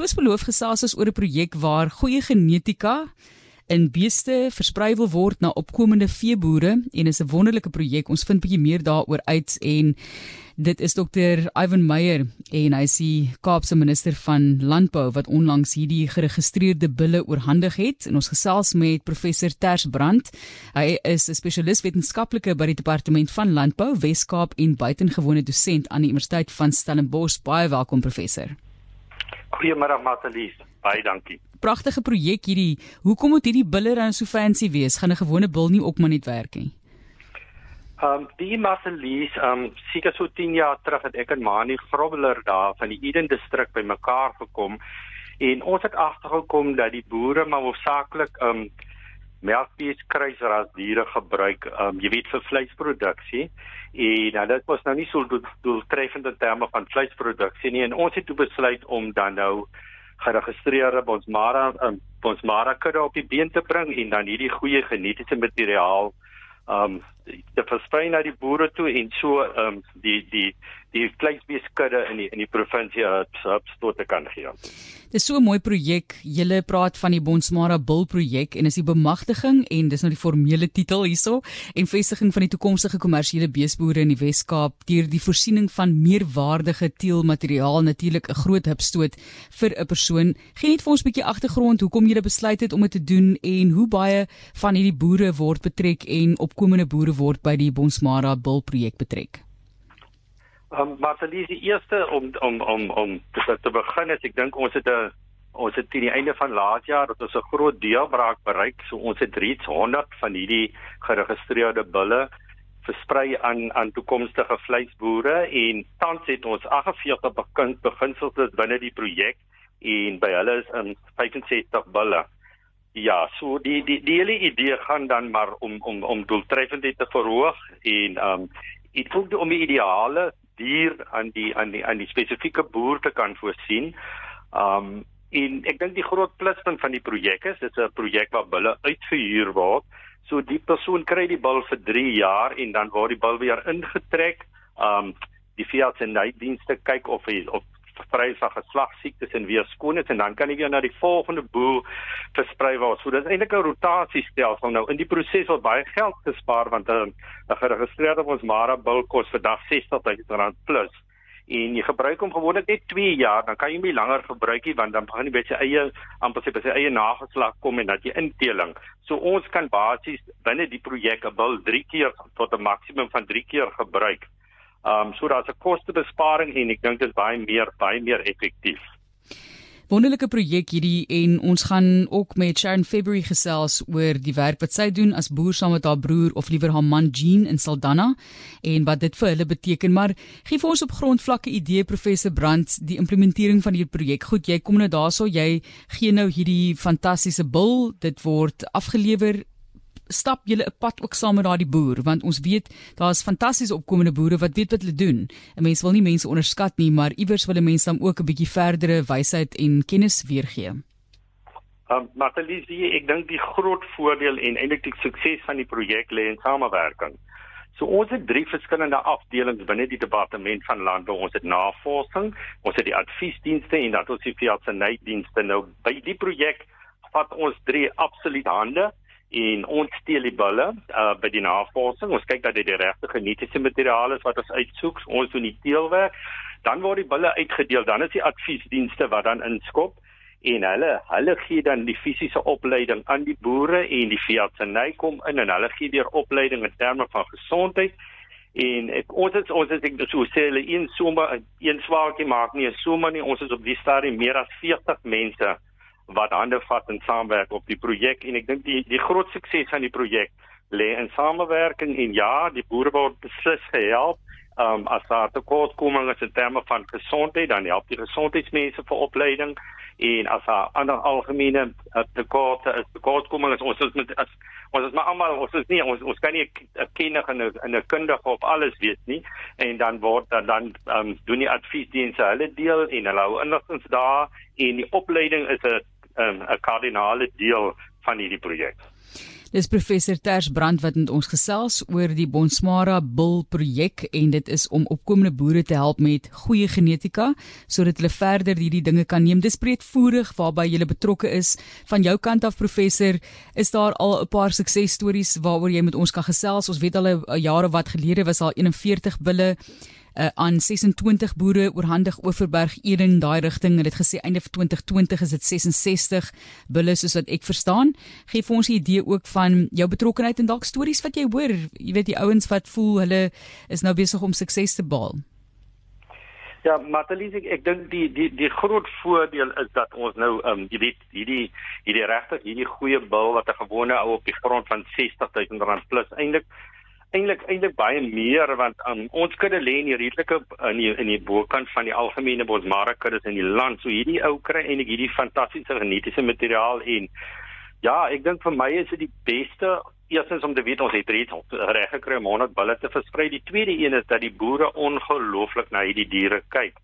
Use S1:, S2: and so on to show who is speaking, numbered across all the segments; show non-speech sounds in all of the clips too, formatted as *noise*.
S1: soos beloof gesels ons oor 'n projek waar goeie genetika in beeste versprei wil word na opkomende veeboere en is 'n wonderlike projek. Ons vind bietjie meer daaroor uit en dit is dokter Ivan Meyer en hy is die Kaapse minister van landbou wat onlangs hierdie geregistreerde bulle oorhandig het en ons gesels met professor Ters Brand. Hy is 'n spesialis wetenskaplike by die departement van landbou Wes-Kaap en buitengewone dosent aan die Universiteit van Stellenbosch. Baie welkom professor.
S2: Goeiemôre Matalies. Baie dankie.
S1: Pragtige projek hierdie. Hoekom moet hierdie bulle dan so fancy wees? Gaan 'n gewone bul nie ook maar net werk nie?
S2: Ehm um, die Matalies, ehm um, seker so 10 jaar terug het ek en Mani Grobler daar van die Eden distrik bymekaar gekom en ons het agtergekom dat die boere maar hoofsaaklik ehm um, melkbees kruisras diere gebruik, ehm um, jy weet vir vleisproduksie. En nou dit was nou nie so doeltreffende terme van vleisproduksie nie en ons het toe besluit om dan nou geregistreerde bonsmara um, bonsmara kudde op die been te bring en dan hierdie goeie genetiese materiaal um te versprei na die boere toe en so um die die die vleisbeeskudde in die in die provinsie tot te kan gee.
S1: Dis so 'n mooi projek. Julle praat van die Bonsmara Bil projek en is die bemagtiging en dis nou die formele titel hierso en vestiging van die toekomstige kommersiële beesboere in die Wes-Kaap deur die voorsiening van meerwaardige teelmateriaal natuurlik 'n groot hupstoot vir 'n persoon. Geen net vir ons 'n bietjie agtergrond hoekom julle besluit het om dit te doen en hoe baie van hierdie boere word betrek en opkomende boere word by die Bonsmara Bil projek betrek.
S2: Um, maar vir die eerste om om om om te, te begin is ek dink ons het 'n ons het teen die einde van laas jaar dat ons 'n groot deelbraak bereik. So ons het reeds 100 van hierdie geregistreerde bulle versprei aan aan toekomstige vleisboere en tans het ons 48 begin beginsels binne die projek en by hulle is in 65 bulle. Ja, so die die die hele idee gaan dan maar om om om doeltreffendheid te verhoog en ehm um, dit voeg om die ideale dier aan die aan die aan die spesifieke boer te kan voorsien. Um en ek dink die groot pluspunt van die projek is dit is 'n projek waar bulle uitverhuur word. So die persoon kry die bul vir 3 jaar en dan word die bul weer ingetrek. Um die veearts en die dienste kyk of hy of versprei van geslagsiektes en weer skoon is en dan kan jy weer na die volgende boer versprei word. So dis eintlik 'n rotasiestelsel nou. In die proses word baie geld gespaar want 'n 'n geregistreerde ons Mara bil kos vir dag R60000 plus en jy gebruik hom gewoonlik net 2 jaar, dan kan jy hom nie langer gebruik nie want dan begin by sy eie amper sy sy eie nageslag kom en dat jy inteling. So ons kan basies binne die projek 'n bil 3 keer tot 'n maksimum van 3 keer gebruik. Ehm um, so daar's 'n kostebesparing en ek dink dit is baie meer baie meer effektief.
S1: Wonderlike projek hierdie en ons gaan ook met Sharon February gesels oor die werk wat sy doen as boer saam met haar broer of liewer haar man Jean in Saldanha en wat dit vir hulle beteken maar gee vir ons op grondvlakke idee professor Brandt die implementering van hierdie projek. Goed, jy kom nou daarso, jy gee nou hierdie fantastiese bil, dit word afgelewer stap julle 'n pad ook saam met daardie boer want ons weet daar's fantastiese opkomende boere wat weet wat hulle doen. 'n Mens wil nie mense onderskat nie, maar iewers wil mense dan ook 'n bietjie verdere wysheid en kennis weergee.
S2: Um Matalisie, ek dink die groot voordeel en eintlik die sukses van die projek lê in samewerking. So ons het drie verskillende afdelings binne die departement van landbou. Ons het navorsing, ons het die adviesdienste en dan ons die veeartsenydienste. Nou by die projek vat ons drie absoluut hande en ons steel die bulle uh, by die navorsing. Ons kyk dat dit die regte genetiese materiaal is wat ons uitsoek. Ons doen die teelwerk. Dan word die bulle uitgedeel. Dan is die adviesdienste wat dan inskop en hulle hulle gee dan die fisiese opleiding aan die boere en die veeartseny kom in en hulle gee weer opleiding in terme van gesondheid en ek, ons is ons is ek so sê hulle in sommer een swaartjie maak nie 'n sommer nie ons is op die stadium meer as 40 mense wat hande vat en saamwerk op die projek. En ek dink die die groot sukses van die projek lê in samewerking en ja, die boere word beslis gehelp. Um as daar tekortkominge is in terme van gesondheid, dan help die gesondheidsmense vir opleiding. En as daar ander algemene uh, tekorte is, tekortkominge ons is met as ons is maar almal ons is nie ons ons kan nie 'n kenner en 'n kundige op alles weet nie. En dan word dan dan um, doen die adviesdienste hulle deel en hulle hou inligting daar. En die opleiding is 'n 'n um, kardinale deel van hierdie projek.
S1: Dis professor Ters Brand wat met ons gesels oor die Bonsmara Bil projek en dit is om opkomende boere te help met goeie genetika sodat hulle verder hierdie dinge kan neem. Dis breedvoerig waarby jy betrokke is. Van jou kant af professor, is daar al 'n paar suksesstories waaroor jy met ons kan gesels? Ons weet al 'n jare wat gelede was al 41 bulle uh, aan 26 boere oorhandig Oeverberg Eden daai rigting. Hulle het gesê einde van 2020 is dit 66 bulle soos wat ek verstaan. Gee vir ons 'n idee ook van jou betrokkeheid en dalk stories wat jy hoor. Jy weet die ouens wat voel hulle is nou besig om sukses te behaal.
S2: Ja, Matalis ek, ek dink die die die groot voordeel is dat ons nou ehm um, jy weet hierdie hierdie regtig hierdie goeie bil wat 'n gewone ou op die grond van 60000 rand plus eintlik eintlik eintlik baie meer want um, ons kudde lê in die redelike in die in die bokant van die algemene bosmara kuddes in die land. So hierdie ou kry eintlik hierdie fantastiese genetiese materiaal en ja, ek dink vir my is dit die beste eerstens om te weet ons het reeds reg gekry om 100 bulle te versprei. Die tweede een is dat die boere ongelooflik na hierdie diere kyk.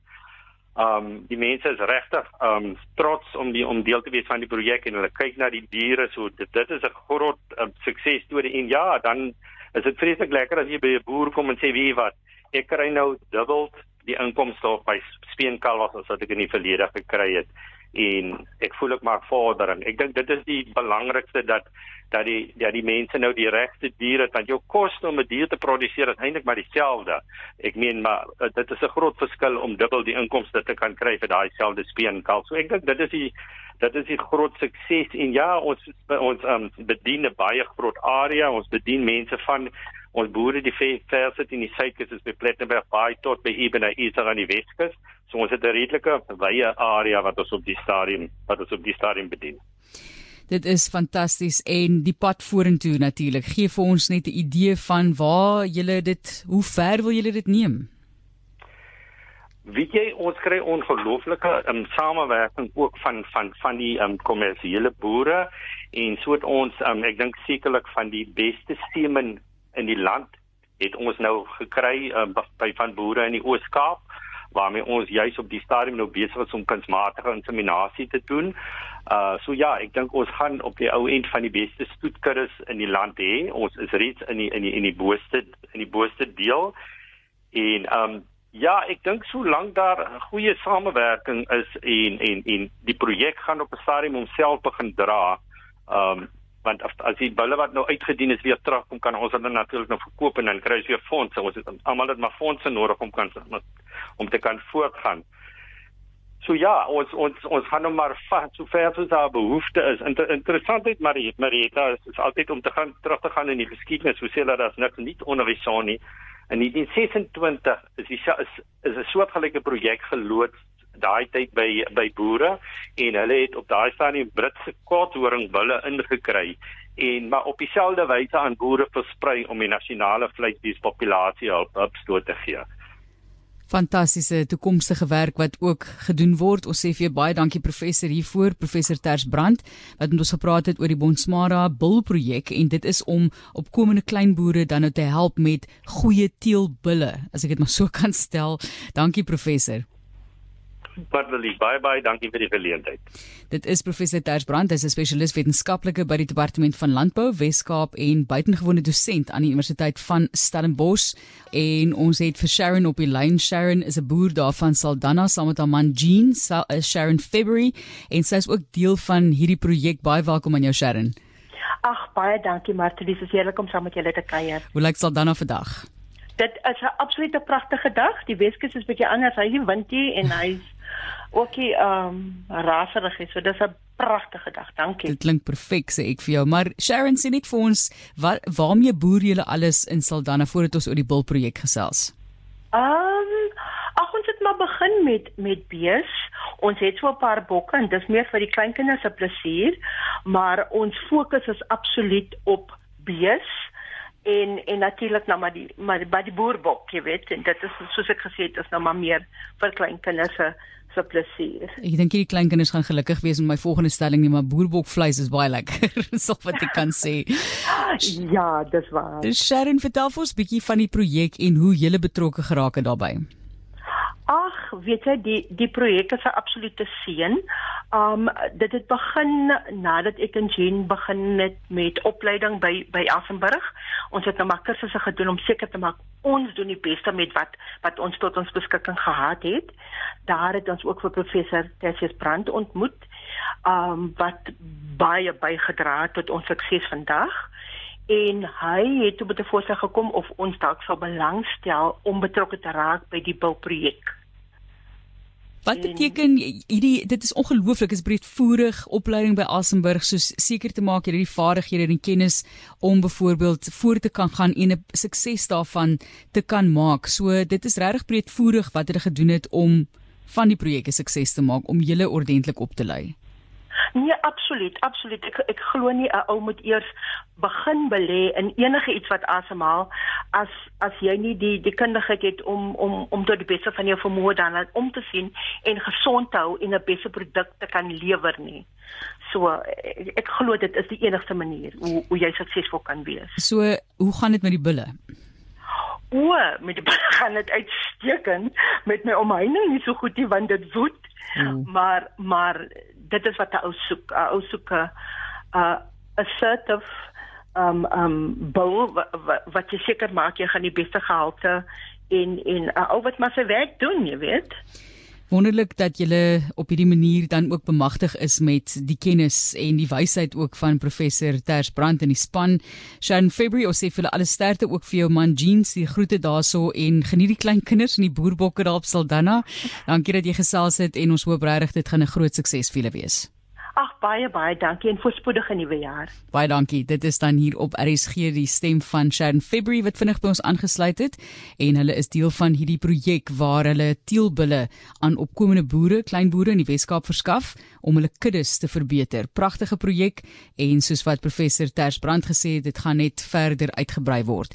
S2: Um die mense is regtig um trots om die om deel te wees van die projek en hulle kyk na die diere so dit, dit is 'n groot um, suksesstorie en ja, dan is dit vreeslik lekker as jy by 'n boer kom en sê wie wat? Ek kry nou dubbel die inkomste op my speenkalwers as wat ek in die verlede gekry het en ek voel ek maak vordering. Ek dink dit is die belangrikste dat dat die dat die mense nou die regte diere het want jou koste om 'n dier te produseer is eintlik maar dieselfde. Ek meen maar eh, dit is 'n groot verskil om dubbel die inkomste te kan kry vir daai selfde speenkalf. So ek dink dit is die dit is 'n groot sukses en ja ons ons um, bedien 'n baie groot area ons bedien mense van ons boere die versit in die suidkus is by Plettenberg by tot by Ebene is aan die Weskus so ons het 'n redelike wye area wat ons op die stadium wat ons op die stadium bedien
S1: Dit is fantasties en die pad vorentoe natuurlik. Gee vir ons net 'n idee van waar julle dit, hoe ver wil julle dit neem?
S2: Weet jy ons kry ongelooflike um, samewerking ook van van van die um, kommersiële boere en so het ons um, ek dink sekerlik van die beste semen in die land het ons nou gekry um, by van boere in die Oos-Kaap waarmee ons juis op die stadium nou besig is om kunsmatige inseminasie te doen. Uh so ja, ek dink ons gaan op die ou end van die beste stoetkuddes in die land hê. Ons is reeds in die in die in die booste in die booste deel en um Ja, ek dink solank daar goeie samewerking is en en en die projek gaan op 'n stadium homself begin dra. Ehm um, want as, as die bulle wat nou uitgedien is weer terugkom, kan ons hulle natuurlik nou verkoop en dan kry ons weer fondse. Ons het almal dit maar fondse nodig om kan om te kan voortgaan. So ja, ons ons ons gaan nou maar vat so ver as daar behoefte is. Inter, interessantheid maar Marita is, is altyd om te gaan terug te gaan in die geskiedenis. Hoe sê hulle dat niks nie onderwys nie. In 1926 is die is 'n soortgelyke projek geloods daai tyd by by boere en hulle het op daai stadium Britse korthoring bulle ingekry en maar op dieselfde wyse aan boere versprei om die nasionale vleisdiespopulasie hulp opstoot te gee
S1: fantastiese toekomstige werk wat ook gedoen word. Ons sê vir jou baie dankie professor hiervoor, professor Ters Brand wat met ons gepraat het oor die Bonsmara Bull projek en dit is om opkomende kleinboere dan nou te help met goeie teelbulle, as ek dit maar so *laughs* kan stel. Dankie professor.
S2: Paddelie, bye bye, dankie vir die geleentheid.
S1: Dit is professor Ters Brand, hy's 'n spesialis wetenskaplike by die departement van landbou, Wes-Kaap en buitengewone dosent aan die Universiteit van Stellenbosch. En ons het vir Sharon op die lyn. Sharon is 'n boer daar van Saldanha saam met haar man Jean, eh, Sharon February, en sy is ook deel van hierdie projek. Baie welkom aan jou Sharon.
S3: Ag, baie dankie Martie, dis heerlik om saam met julle te kuier.
S1: Hoe lyk Saldanha vandag?
S3: Dit is 'n absolute pragtige dag. Die Weskus is bietjie anders. Hy's nie windie en hy's ookie ehm um, raserig is. So dis 'n pragtige dag. Dankie.
S1: Dit klink perfek sê ek vir jou. Maar Sharon sê net vir ons wat waarmee boer julle alles in Saldanha voordat ons oor die bul projek gesels.
S3: Ehm um, ag ons het maar begin met met bees. Ons het so 'n paar bokke en dis meer vir die kleinkinders se plesier, maar ons fokus is absoluut op bees en en natuurlik nou maar die maar by die boerbok, jy weet, en dit is soos ek gesê het, is nou maar meer vir kleinkinders se se plesier.
S1: Ek dink hierdie kleinkinders gaan gelukkig wees met my volgende stelling nie, maar boerbokvleis is baie lekker. *laughs* so wat ek kan sê.
S3: ja, dis waar.
S1: Sharon, vertel ons 'n bietjie van die projek en hoe jy betrokke geraak het daarbey.
S3: Ag, weet jy die die projek is 'n absolute seën. Um dit het begin nadat ek en Jean begin het met opleiding by by Assenburg. Ons het nou maar kursusse gedoen om seker te maak ons doen die beste met wat wat ons tot ons beskikking gehad het. Daar het ons ook vir professor Tessius Brandt ontmoet. Um wat baie bygedra het tot ons sukses vandag en hy het op 'n voorstel gekom of ons dalk sou belangstel om betrokke te raak by die bouprojek.
S1: Wat beteken hierdie dit is ongelooflik is breedvoerig opleiding by Asenburg soos seker te maak jy het die vaardighede en kennis om byvoorbeeld voor te kan gaan en 'n sukses daarvan te kan maak. So dit is regtig breedvoerig wat hulle gedoen het om van die projek 'n sukses te maak om julle ordentlik op te lei.
S3: Nee, absoluut, absoluut. Ek ek glo nie 'n ou moet eers begin belê in enige iets wat asemhaal as as jy nie die die kundigheid het om om om tot die beste van jou vermoë dan om te sien en gesond hou en 'n beste produk te kan lewer nie. So ek, ek glo dit is die enigste manier hoe hoe jy suksesvol kan wees.
S1: So, hoe gaan dit met die bulle?
S3: O, met die bulle *laughs* gaan dit uitstekend met my omheining nie so goed nie want dit woed. Mm. Maar maar dit is wat 'n ou soek, 'n ou soek 'n 'n assertive um um bou wat, wat jy seker maak jy gaan die beste gehalte en en 'n ou wat maar sy werk doen, jy weet.
S1: Wonderlik dat jy op hierdie manier dan ook bemagtig is met die kennis en die wysheid ook van professor Ters Brandt in die span. Sharon February ons sê vir alle sterkte ook vir jou man Jeans, die groete daarso en geniet die klein kinders en die boerbokke daar op Saldanha. Dankie dat jy gesels het en ons hoop regtig dit gaan 'n groot sukses vir julle wees.
S3: Baie baie dankie en voorspoedige nuwe jaar.
S1: Baie dankie. Dit is dan hier op RSG die stem van Sharon February wat vinnig by ons aangesluit het en hulle is deel van hierdie projek waar hulle teelbulle aan opkomende boere, klein boere in die Weskaap verskaf om hulle kuddes te verbeter. Pragtige projek en soos wat professor Tersbrand gesê het, dit gaan net verder uitgebrei word.